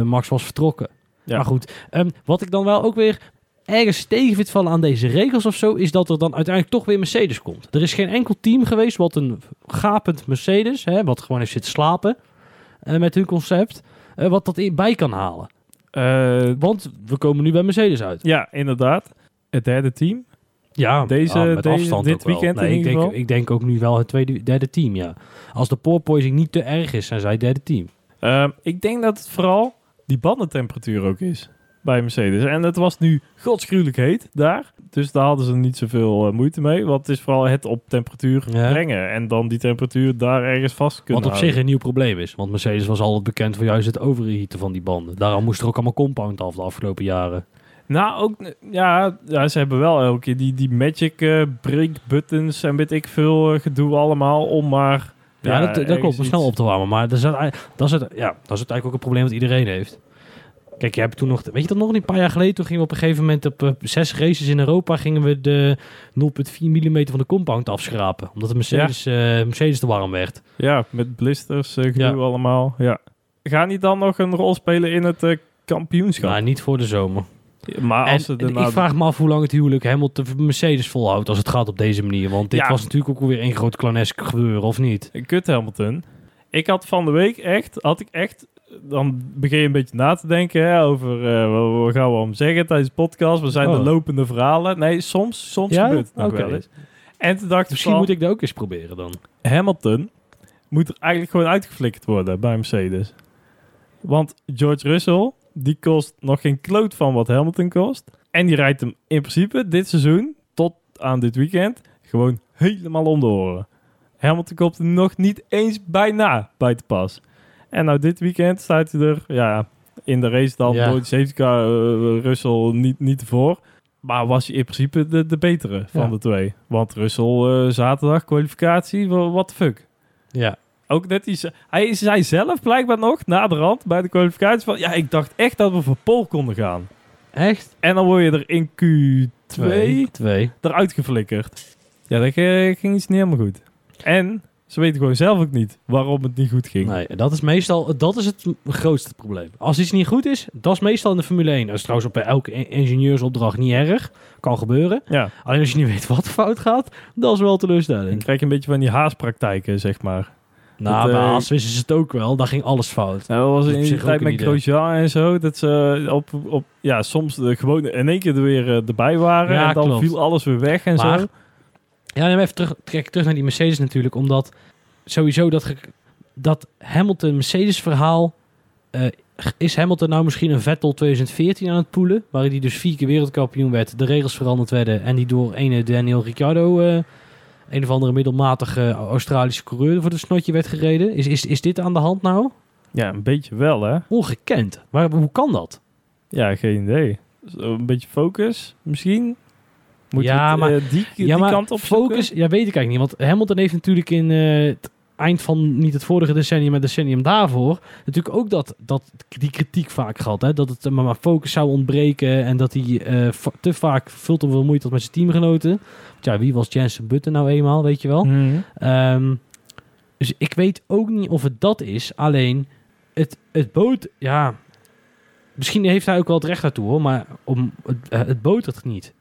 Max was vertrokken. Ja. Maar goed, ehm, wat ik dan wel ook weer ergens tegen vind vallen aan deze regels of zo, is dat er dan uiteindelijk toch weer Mercedes komt. Er is geen enkel team geweest wat een gapend Mercedes, hè, wat gewoon heeft zitten slapen met hun concept, wat dat in- bij kan halen. Want we komen nu bij Mercedes uit. ja, inderdaad. Het derde team. Ja, Deze- ah, met deze- afstand dit weekend in nee, ik, ieder denk, geval? ik denk ook nu wel het tweede, derde team, ja. Als de porpoising niet te erg is, zijn zij het derde team. Ehm, ik denk dat het vooral die bandentemperatuur ook is bij Mercedes. En het was nu godsgruwelijk heet daar. Dus daar hadden ze niet zoveel eh, moeite mee. Want het is vooral het op temperatuur Ja. brengen. En dan die temperatuur daar ergens vast kunnen Wat op zich een nieuw probleem is. Want Mercedes was altijd bekend voor juist het overheaten van die banden. Daarom moest er ook allemaal compound af de afgelopen jaren. Nou, ook, ja, ja, ze hebben wel elke keer die, die magic eh break buttons en weet ik veel eh, gedoe allemaal om maar... Ja, dat, dat wel snel op te warmen. Maar dat is, het- dat, is het, ja, dat is het eigenlijk ook een probleem dat iedereen heeft. Kijk, je hebt toen nog... Weet je dat nog niet? Een paar jaar geleden, toen gingen we op een gegeven moment op eh, zes races in Europa... gingen we de 0,4 mm van de compound afschrapen. Omdat de Mercedes, Mercedes te warm werd. Ja, met blisters, gedoe Ja. allemaal. Ja. Gaan die dan nog een rol spelen in het kampioenschap? Maar niet voor de zomer. Maar als en daarna... ik vraag me af hoe lang het huwelijk Hamilton Mercedes volhoudt als het gaat op deze manier. Want dit Ja. was natuurlijk ook weer een groot klanesk gebeuren, of niet? Kut Hamilton. Ik had van de week echt, had ik echt, dan begin je een beetje na te denken hè, over eh, wat, gaan we om zeggen tijdens de podcast. We zijn Oh. de lopende verhalen. Nee, soms, soms Ja? gebeurt het nog wel eens. En toen dacht Misschien van, moet ik dat ook eens proberen dan. Hamilton moet er eigenlijk gewoon uitgeflikkerd worden bij Mercedes. Want George Russell, die kost nog geen kloot van wat Hamilton kost. En die rijdt hem in principe dit seizoen, tot aan dit weekend, gewoon helemaal om de oren. Hamilton komt er nog niet eens bijna bij te pas. En nou dit weekend staat hij er, ja, in de race dan Ja. door de safety car eh, Russell niet, niet voor. Maar was hij in principe de, de betere van Ja. de twee. Want Russell eh, zaterdag kwalificatie, wa- what the fuck. Ja. Ook net die, hij zei zelf blijkbaar nog, na de rand, bij de kwalificatie van... Ja, ik dacht echt dat we voor Pol konden gaan. Echt? En dan word je er in Q2 Twee. Twee. eruit geflikkerd. Ja, dat ging iets niet helemaal goed. En ze weten gewoon zelf ook niet waarom het niet goed ging. Nee, dat is meestal dat is het grootste probleem. Als iets niet goed is, dat is meestal in de Formule 1. Dat is trouwens op elke in- ingenieursopdracht niet erg. Kan gebeuren. Ja, Alleen als je niet weet wat fout gaat, dat is wel dan teleurstellend. krijg je een beetje van die haaspraktijken, zeg maar. Nou, Dat, bij Haas wisten ze het ook wel. Daar ging alles fout. Nou, dat was Dat in die tijd met. Grosjean en zo, dat ze op, op ja, soms de, gewoon in één keer er weer eh, erbij waren. Ja, en dan klopt. viel alles weer weg en Maar- zo. Ja, neem even terug, trek terug naar die Mercedes natuurlijk. Omdat sowieso dat, dat Hamilton-Mercedes verhaal... eh, is Hamilton nou misschien een Vettel 2014 aan het poelen? Waar hij dus vier keer wereldkampioen werd, de regels veranderd werden... en die door ene Daniel Ricciardo, eh, een of andere middelmatige Australische coureur... voor het snotje werd gereden. Is, is, is dit aan de hand nou? Ja, een beetje wel, hè? Ongekend. Maar hoe kan dat? Ja, geen idee. Zo een beetje focus, misschien? Moet Ja, het, maar- eh, die, die maar kant op focus, ja, weet ik eigenlijk niet. Want Hamilton heeft natuurlijk in eh, eind van niet het vorige decennium, maar het decennium daarvoor, natuurlijk ook dat, dat, die kritiek vaak gehad. Hè? Dat het eh, maar, focus zou ontbreken en dat hij eh, te vaak veel te veel moeite had met zijn teamgenoten. Want ja, wie was Jensen Button nou eenmaal, weet je wel? Mhm. Ehm, dus ik weet ook niet of het dat is. Alleen het, het boot, ja. Misschien heeft hij ook wel het recht daartoe hoor. Maar om, het, eh, het botert niet.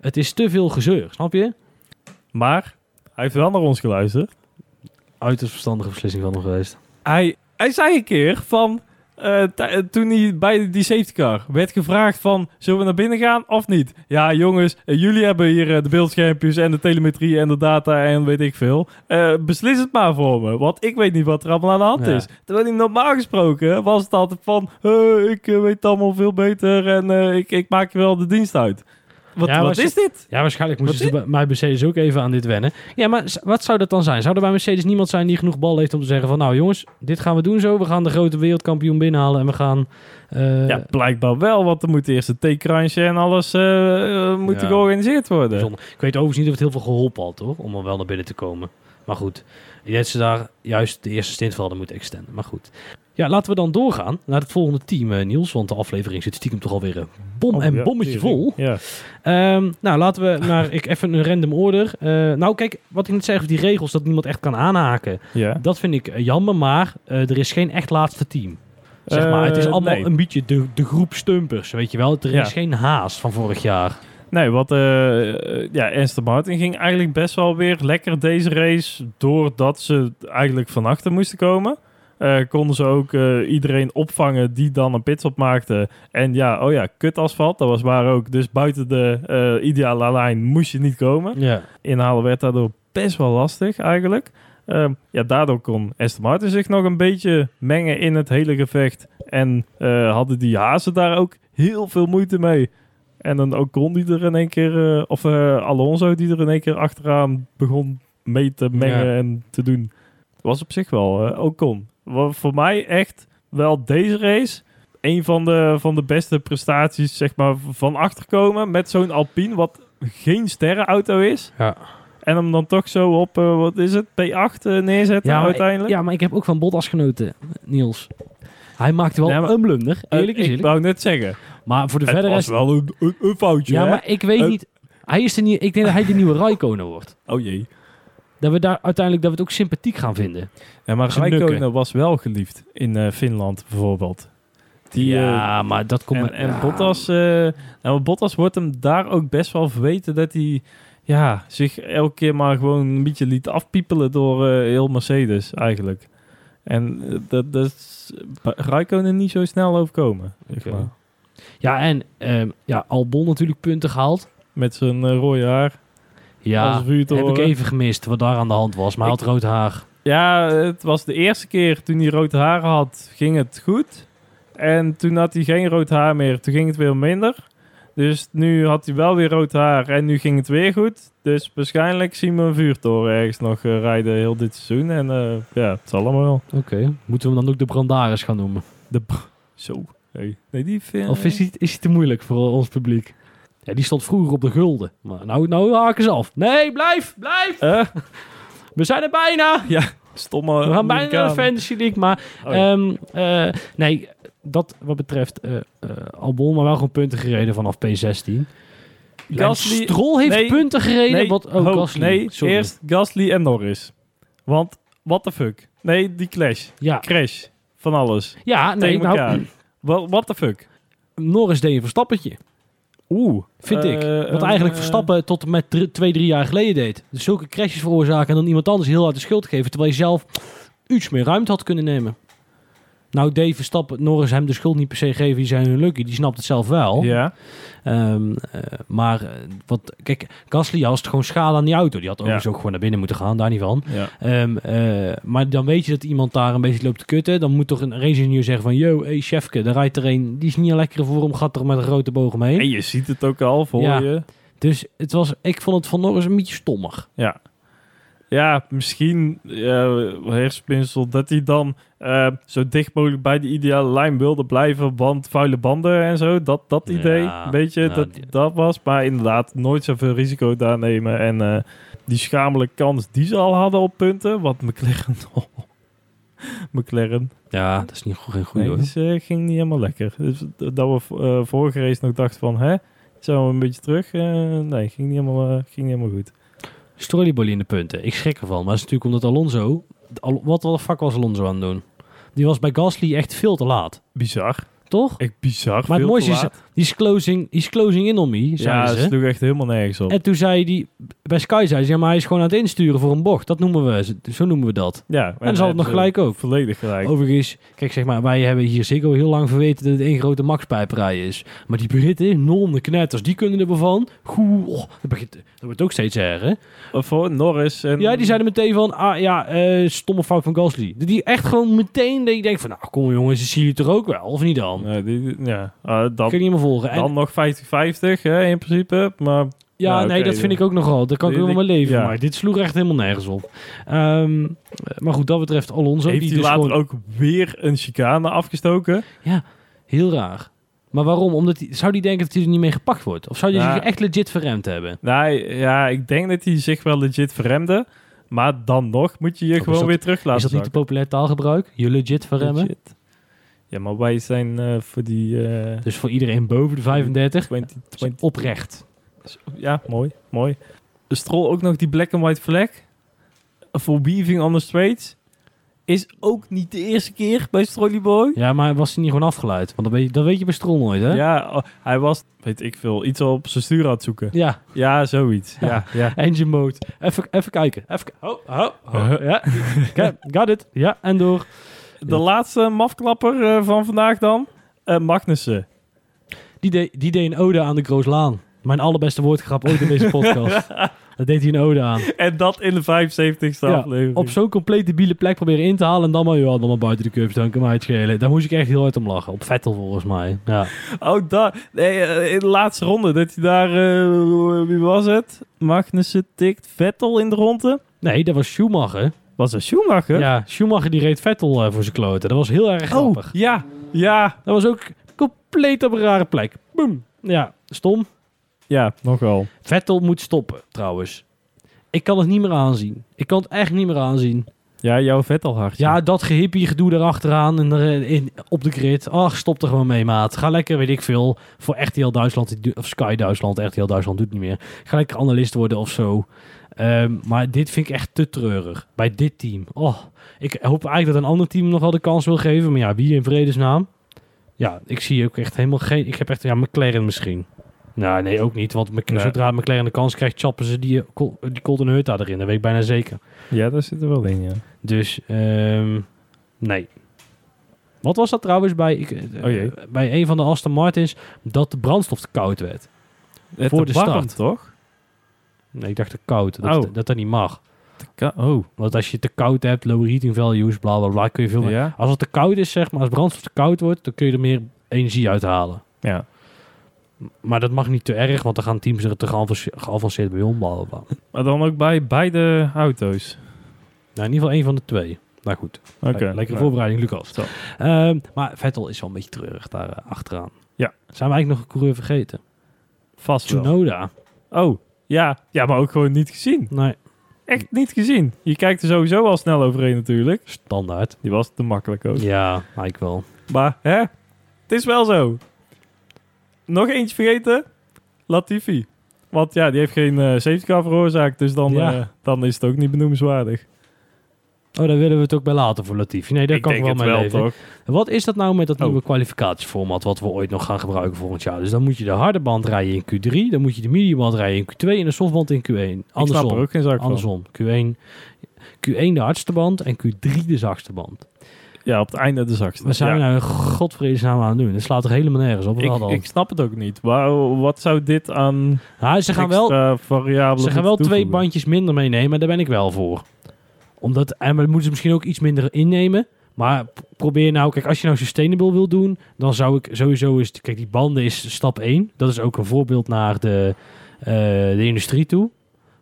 Het is te veel gezeur, snap je? Maar hij heeft wel naar ons geluisterd. Uiterst verstandige beslissing van hem geweest. Hij, hij zei een keer van... eh, eh, toen hij bij die safety car werd gevraagd van... Zullen we naar binnen gaan of niet? Ja, jongens, eh, jullie hebben hier de beeldschermpjes en de telemetrie en de data en weet ik veel. Beslis het maar voor me, want ik weet niet wat er allemaal aan de hand Ja. is. Terwijl hij normaal gesproken was het altijd van... ik weet het allemaal veel beter en ik, ik maak je wel de dienst uit. Wat, Ja, wat is dit? Ja, waarschijnlijk Wat moesten ze bij bij Mercedes ook even aan dit wennen. Ja, maar wat zou dat dan zijn? Zou er bij Mercedes niemand zijn die genoeg bal heeft om te zeggen van... Nou jongens, dit gaan we doen zo. We gaan de grote wereldkampioen binnenhalen en we gaan... eh, ja, blijkbaar wel, want er moet eerst een T-crunch en alles eh, eh, moet Ja. georganiseerd worden. Ik weet overigens niet of het heel veel geholpen had, hoor. Om er wel naar binnen te komen. Maar goed, dat ze daar juist de eerste stint hadden moeten extenden. Maar goed. Ja, laten we dan doorgaan naar het volgende team, eh, Niels. Want de aflevering zit stiekem toch alweer een bom Oh, en ja, bommetje vol. Ja. Ehm, nou, laten we naar ik even een random order. Eh, nou, kijk, wat ik net zeg over die regels, dat niemand echt kan aanhaken. ja. Dat vind ik eh, jammer, maar eh, er is geen echt laatste team. Zeg maar, het is Eh, allemaal nee. een beetje de, de groep stumpers, weet je wel. Er is geen haast van vorig jaar. Nee, wat eh, eh, ja, Aston Martin ging eigenlijk best wel weer lekker deze race. Doordat ze eigenlijk van achter moesten komen. Eh, konden ze ook eh, iedereen opvangen die dan een pitstop maakte. En ja, oh ja, kut asfalt. Dat was waar ook. Dus buiten de eh, ideale lijn moest je niet komen. Ja. Inhalen werd daardoor best wel lastig eigenlijk. Ehm, ja, daardoor kon Aston Martin zich nog een beetje mengen in het hele gevecht. En hadden die hazen daar ook heel veel moeite mee. En dan ook Ocon die er in één keer, of Alonso die er in één keer achteraan begon mee te mengen Ja. en te doen. Was op zich wel uh, Ocon. Wa- Voor mij echt wel deze race een van de, van de beste prestaties zeg maar, van achterkomen met zo'n Alpine wat geen sterrenauto is. Ja. En hem dan toch zo op, eh, wat is het, P8 eh, neerzetten Ja, maar, uiteindelijk. ja, maar ik heb ook van Bottas genoten, Niels. Hij maakte wel Ja, een blunder, Eh, eerlijk is ik wou net zeggen, Maar voor de het verder was rest... wel een, een, een foutje, Ja, hè? maar ik weet niet... Hij is de nieuwe, ik denk dat hij de nieuwe Raikkonen wordt. Oh jee. Dat we daar uiteindelijk dat we het ook sympathiek gaan vinden. Ja, maar Räikkönen nukken. was wel geliefd in eh, Finland bijvoorbeeld. Die, eh, ja, maar dat komt... en, en ja. Bottas, eh, nou, Bottas wordt hem daar ook best wel verweten dat hij ja, zich elke keer maar gewoon een beetje liet afpiepelen door eh, heel Mercedes eigenlijk. En eh, dat, dat is Räikkönen niet zo snel overkomen. Maar. Ja, en ehm, ja, Albon natuurlijk punten gehaald. Met zijn eh, rode haar. Ja, heb ik even gemist wat daar aan de hand was. Maar hij had rood haar. Ja, het was de eerste keer toen hij rood haar had, ging het goed. En toen had hij geen rood haar meer, toen ging het weer minder. Dus nu had hij wel weer rood haar en nu ging het weer goed. Dus waarschijnlijk zien we een vuurtoren ergens nog eh, rijden heel dit seizoen. En eh, ja, het zal allemaal wel. Oké. Moeten we hem dan ook de Brandaris gaan noemen? De Zo. Nee, nee die vind Of is hij, is hij te moeilijk voor ons publiek? Ja, die stond vroeger op de gulden. Maar nou, nou haken ze af. Nee, blijf, blijf. Eh, We zijn er bijna. stomme We gaan bijna naar de. Fantasy League. Maar Oh ja. ehm, eh, nee, dat wat betreft eh, Albon, maar wel gewoon punten gereden vanaf P16. Gasly- Stroll heeft nee, punten gereden. nee, wat, oh, ho, Gasly. nee Sorry. eerst Gasly en Norris. Want, what the fuck? Nee, die clash. Ja, Crash. Van alles. ja nee, nou, what the fuck? Norris deed een verstappetje. Oeh. Vind ik. Eh, Wat eigenlijk eh, Verstappen tot en met drie- twee, drie jaar geleden deed. Dus zulke crashes veroorzaken en dan iemand anders heel hard de schuld geven. Terwijl je zelf iets meer ruimte had kunnen nemen. Nou, Dave Verstappen, Norris hem de schuld niet per se geven. Die zijn hun lucky. Die snapt het zelf wel. Ja. Ehm, eh, maar eh, wat, kijk, Gasly had het gewoon schade aan die auto. Die had overigens Ja. ook gewoon naar binnen moeten gaan, daar niet van. ja. Ehm, eh, maar dan weet je dat iemand daar een beetje loopt te kutten. Dan moet toch een race-ingenieur zeggen van... Yo, hey chefke, daar rijdt er een... Die is niet een lekkere voor hem, gaat er met een grote boog omheen. En je ziet het ook al voor Ja. je. Dus het was, ik vond het van Norris een beetje stommig. Ja. Ja, misschien ja, hersenspinsel dat hij dan eh, zo dicht mogelijk bij de ideale lijn wilde blijven, want vuile banden en zo. Dat, dat Ja, idee, een beetje, ja, dat, die- dat was. Maar inderdaad, nooit zoveel risico daar nemen. En eh, die schamelijke kans die ze al hadden op punten, wat McLaren... McLaren, Ja, dat is niet, geen goede nee, hoor. dus, eh, ging niet helemaal lekker. Dus dat we vorige race nog dachten van, hè, zijn we een beetje terug? Nee, ging niet helemaal, ging niet helemaal goed. Strollybolly in de punten. Ik schrik ervan. Maar dat is natuurlijk omdat Alonso... Al- Wat de fuck was Alonso aan het doen? Die was bij Gasly echt veel te laat. Bizar. Toch? Echt bizar. Maar het mooiste te is, die is closing, die is closing in on me, Ja, dat ze. sloeg echt helemaal nergens op. En toen zei die bij Sky zei ze, ja, maar hij is gewoon aan het insturen voor een bocht. Dat noemen we, zo noemen we dat. Ja, En dan zal het nog eh, gelijk ook. Volledig gelijk. Overigens, kijk zeg maar, wij hebben hier Ziggo heel lang verweten dat het één grote maxpijperij is. Maar die Britten, non de knetters, die kunnen er van. Goe, oh, dat, begint, dat wordt ook steeds erger. Of voor Norris en... Ja, die zeiden meteen van, ah ja, eh, stomme fout van Gasly. Die echt gewoon meteen, dat je denkt van, nou kom jongens, zie je het er ook wel, of niet dan? Nee, die, ja. Ah, dan, Kun je niet meer volgen. En, dan nog 50-50 hè, in principe. Maar ja, Ja, nee, dat vind ja. ik ook nogal. Daar kan ik wel mijn leven ja. Maar dit sloeg echt helemaal nergens op. Ehm, maar goed, dat betreft Alonso. heeft die hij dus later gewoon ook weer een chicane afgestoken? heel raar. Maar waarom? Omdat hij, zou die denken dat hij er niet mee gepakt wordt? Of zou hij Ja. zich echt legit verremd hebben? Nee, ja, ik denk dat hij zich wel legit verremde. Maar dan nog moet je je gewoon dat- weer terug laten Is dat niet te populair taalgebruik? Je legit verremmen? Legit. Ja, maar wij zijn eh, voor die eh Dus voor iedereen boven de 35 20, is 20 oprecht. Ja, mooi, mooi. De Stroll ook nog die black and white flag voor weaving on the straights. Is ook niet de eerste keer bij Strolly Boy. Ja, maar was hij niet gewoon afgeleid? Want dat weet je, dat weet je bij Stroll nooit, hè? Ja, oh, hij was, weet ik veel, iets op zijn stuur aan het zoeken. Ja, Ja, zoiets. Ja. Ja, ja. engine mode. Even, even kijken. Even, oh, oh, oh, ja. Got it. Ja, en door. De laatste mafklapper eh, van vandaag dan. Eh Magnussen. Die, deed die deed een ode aan de Grooslaan. Mijn allerbeste woordgrap ooit in deze podcast. dat deed hij een ode aan. En dat in de 75ste Ja, aflevering. Op zo'n compleet debiele plek proberen in te halen. En dan maar, ja, dan maar buiten de curve staan. Kan mij het schelen. Daar moest ik echt heel hard om lachen. Op Vettel volgens mij. Ja. Oh, daar. Nee, eh, in de laatste ronde. Dat hij daar, wie was het? Magnussen tikt Vettel in de ronde. Nee, dat was Schumacher. Was dat Schumacher? Ja, Schumacher die reed Vettel eh, voor zijn kloten. Dat was heel erg Oh, grappig. ja. Ja. Dat was ook compleet op een rare plek. Boom. Ja, stom. Ja, nogal. Vettel moet stoppen, trouwens. Ik kan het niet meer aanzien. Ik kan het echt niet meer aanzien. Ja, jouw Vettel hartje. Ja, dat gehippie gedoe daarachteraan en er, in, op de grid. Ach, stop er gewoon mee, maat. Ga lekker, weet ik veel, voor RTL Duitsland, of Sky Duitsland, RTL Duitsland doet het niet meer. Ga lekker analist worden of zo. Ehm, maar dit vind ik echt te treurig. Bij dit team. Oh, ik hoop eigenlijk dat een ander team nog wel de kans wil geven. Maar ja, wie in vredesnaam? Ja, ik zie ook echt helemaal geen... Ik heb echt... Ja, McLaren misschien. Nou, nee, ook niet. Want Nee. zodra McLaren de kans krijgt, chappen ze die, Col- die Colton Hurta erin. Dat weet ik bijna zeker. Ja, daar zit er wel in, ja. Dus, ehm, nee. Wat was dat trouwens bij, ik, eh, Oh jee. bij een van de Aston Martins? Dat de brandstof te koud werd. Het Voor de warm, start. toch? Nee, ik dacht te koud. Dat, Oh. dat dat niet mag. Oh. Want als je te koud hebt, low heating values, bla bla bla, kun je veel meer... Ja? Als het te koud is, zeg maar, als brandstof te koud wordt, dan kun je er meer energie uithalen. Ja. Maar dat mag niet te erg, want dan gaan teams er te geavanceerd, geavanceerd bij om. Maar dan ook bij beide auto's. Nou, in ieder geval één van de twee. Nou goed, Oké. Le- lekkere Ja. voorbereiding, Lucas. Ehm, maar Vettel is wel een beetje treurig daar eh, achteraan. Ja. Zijn we eigenlijk nog een coureur vergeten? Vast wel. Tsunoda. Oh, ja. Ja, maar ook gewoon niet gezien. Nee, Echt niet gezien. Je kijkt er sowieso al snel overheen natuurlijk. standaard. Die was te makkelijk ook. Ja, ik wel. Maar, hè? Het is wel zo. Nog eentje vergeten. Latifi. Want ja, die heeft geen eh safety car veroorzaakt. Dus dan, Ja. eh, dan is het ook niet benoemenswaardig. Oh, daar willen we het ook bij laten voor Latifi. Nee, daar ik kan denk ik wel het mee wel, leven. toch? Wat is dat nou met dat Oh. nieuwe kwalificatieformat wat we ooit nog gaan gebruiken volgend jaar? Dus dan moet je de harde band rijden in Q3, dan moet je de mediumband rijden in Q2 en de softband in Q1. Ik snap Andersom. er ook geen zak van. Andersom. Q1, Q1 de hardste band en Q3 de zachtste band. Ja, op het einde de zakste. Wat zijn ja. we nou godvredesnaam aan het doen? Dat slaat er helemaal nergens op. We ik, ik snap het ook niet. Waar, wat zou dit aan Nou, ze gaan wel, variabelen ze gaan wel twee bandjes minder meenemen. Daar ben ik wel voor. Omdat, en maar moeten ze misschien ook iets minder innemen. Maar probeer nou, kijk, als je nou sustainable wil doen, dan zou ik sowieso eens, kijk, die banden is stap 1. Dat is ook een voorbeeld naar de, eh, de industrie toe.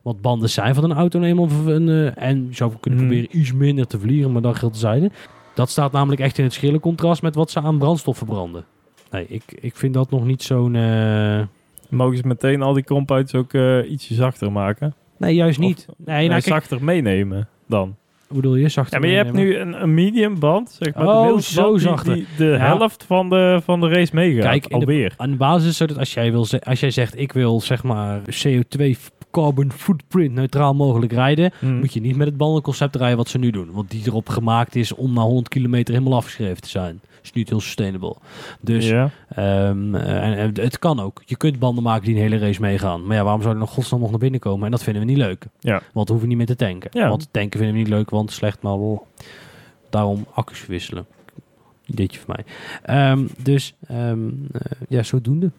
Want banden zijn van een auto eenmaal een, eh, en je zou kunnen Mhm. proberen iets minder te vliegen, maar dan geldt zijde. Dat staat namelijk echt in het schrille contrast met wat ze aan brandstof verbranden. Nee, ik, ik vind dat nog niet zo'n... eh, Mogen ze meteen al die compounds ook eh, ietsje zachter maken? Nee, juist niet. nee, Nee, nou, kijk, zachter meenemen dan. hoe bedoel je? Zachter Ja, maar je hebt nu een, een medium band, zeg maar. Oh, de zo die- zachter. Die, de Ja. helft van de, van de race meegaat. Kijk, de- alweer. Aan de basis is het dat als jij, wil als jij zegt, ik wil zeg maar CO2 f- carbon footprint neutraal mogelijk rijden, Hm. moet je niet met het bandenconcept rijden wat ze nu doen. Want die erop gemaakt is om na 100 kilometer helemaal afgeschreven te zijn. is niet heel sustainable. Dus ja. ehm, eh, en, en het kan ook. Je kunt banden maken die een hele race meegaan. Maar ja, waarom zou er nog godsnaam nog naar binnen komen? En dat vinden we niet leuk. Ja. Want we hoeven niet meer te tanken. Ja. Want tanken vinden we niet leuk, want slecht maar wel. Daarom accu's verwisselen. Ideetje van mij. Ehm, dus ehm, eh, ja, zodoende.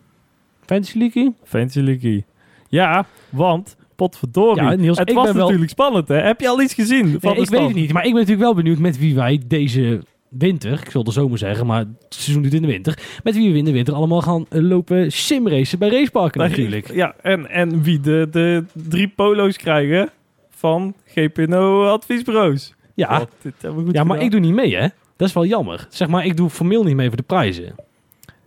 Fantasy League? Fancy League. Ja, want, potverdorie. Ja, Niels, het was wel- natuurlijk spannend, hè? Heb je al iets gezien van de ik weet het niet, maar ik ben natuurlijk wel benieuwd met wie wij deze winter, ik zal de zomer zeggen, maar het seizoen duurt in de winter. Met wie we in de winter allemaal gaan lopen simracen bij raceparken natuurlijk. Ja, en, en wie de, de drie polo's krijgen van GPNO Adviesbureaus. Ja, dit ja maar gedaan. ik doe niet mee hè. Dat is wel jammer. Zeg maar, ik doe formeel niet mee voor de prijzen.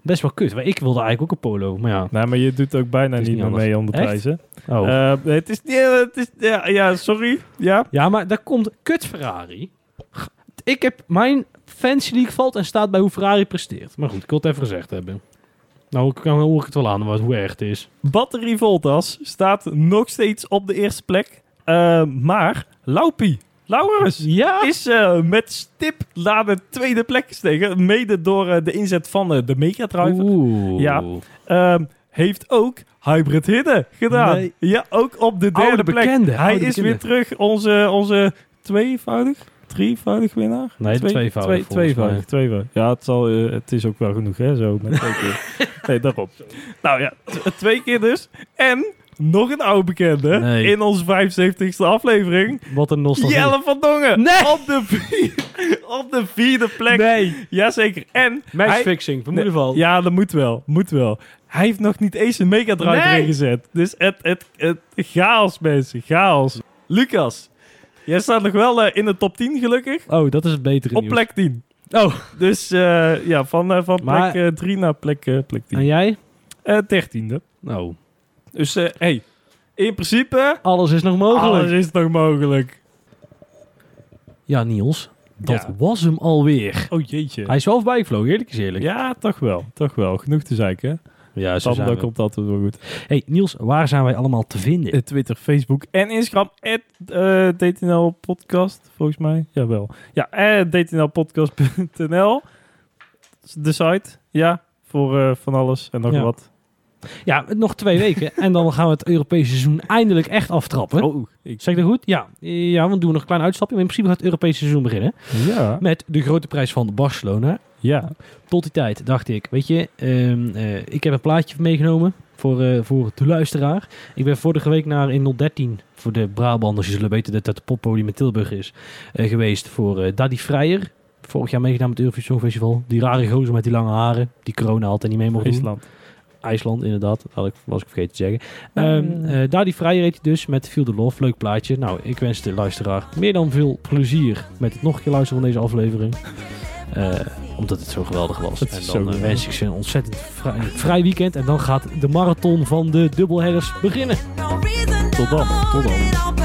Is wel kut, want ik wilde eigenlijk ook een polo, maar ja. Nou, maar je doet ook bijna niet niet meer mee om de prijzen. Oh. Eh, het is niet... eh, Het is, ja, ja, sorry. Ja. Ja, maar daar komt kut Ferrari. Ik heb mijn fancy league valt en staat bij hoe Ferrari presteert. Maar goed, ik wil het even gezegd hebben. Nou, ik kan hoor ik het wel aan wat, hoe erg het is. Batterie Voltas staat nog steeds op de eerste plek. Eh, maar Laupi, Laurens, Ja? is eh, met stip naar de tweede plek gestegen. Mede door eh, de inzet van eh, de Mega Driver. Oeh. Ja. Ehm, heeft ook Hybrid Hidden gedaan. Nee. Ja, ook op de derde Oude plek. bekende, Hij oude is bekende. weer terug, onze, onze tweevoudig, drievoudig winnaar. Nee, Twee- tweevoudig Twee, tweevoudig, tweevoudig. Ja, het, zal, het is ook wel genoeg, hè, zo met twee keer. nee, daarop. Nou ja, twee keer dus. En nog een oude bekende Nee. in onze 75ste aflevering. Wat een nostalgie. Jelle van Dongen. Nee. Op de, vier- op de vierde plek. Nee. Jazeker. En Matchfixing, vermoeden van. ja, dat moet wel. Moet wel. Hij heeft nog niet eens een Mega Drive Nee. erin gezet. Dus het, het, het, chaos, mensen. Chaos. Lucas, jij staat nog wel eh, in de top 10 gelukkig. Oh, dat is het betere Op nieuws. plek 10. Oh, Dus eh, ja, van, eh, van Maar- plek 3 naar plek, plek 10. en jij? Eh, 13e. Nou, Dus eh, hey, in principe, alles is nog mogelijk. alles is nog mogelijk. Ja, Niels. Dat Ja. was hem alweer. Oh jeetje. Hij is wel voorbij gevlogen, eerlijk is eerlijk. Ja, toch wel. Toch wel. Genoeg te zeiken. Ja, zo Dan zijn dat we. komt altijd wel goed. Hey Niels, waar zijn wij allemaal te vinden? Eh, Twitter, Facebook en Instagram. At, eh, DTNL Podcast, volgens mij. Jawel. Ja, dtnlpodcast.nl. De site. Ja, voor eh, van alles en nog Ja. wat. Ja, nog twee weken. en dan gaan we het Europese seizoen eindelijk echt aftrappen. Oh, ik, Zeg ik dat goed? Ja. Ja, want doen we nog een klein uitstapje. Maar in principe gaat het Europese seizoen beginnen. ja. Met de grote prijs van Barcelona. Ja. Tot die tijd dacht ik, weet je, ehm, eh, ik heb een plaatje meegenomen voor, eh, voor de luisteraar. Ik ben vorige week naar in 013, voor de Brabanders, die zullen weten dat dat de poppodium in Tilburg is, eh, geweest voor Daddy Vrijer. Vorig jaar meegedaan met het Eurovision Festival. Die rare gozer met die lange haren, die corona altijd niet mee mocht doen. IJsland. Inderdaad. Dat had ik, was ik vergeten te zeggen. Ehm eh Daddy Vrijer heet hij dus met Feel the Love. Leuk plaatje. Nou, ik wens de luisteraar meer dan veel plezier met het nog een keer luisteren van deze aflevering. Eh, omdat het zo geweldig was. Het en dan eh, wens ik ze een ontzettend vrij, vrij weekend. En dan gaat de marathon van de dubbelheaders beginnen. Tot dan. Tot dan.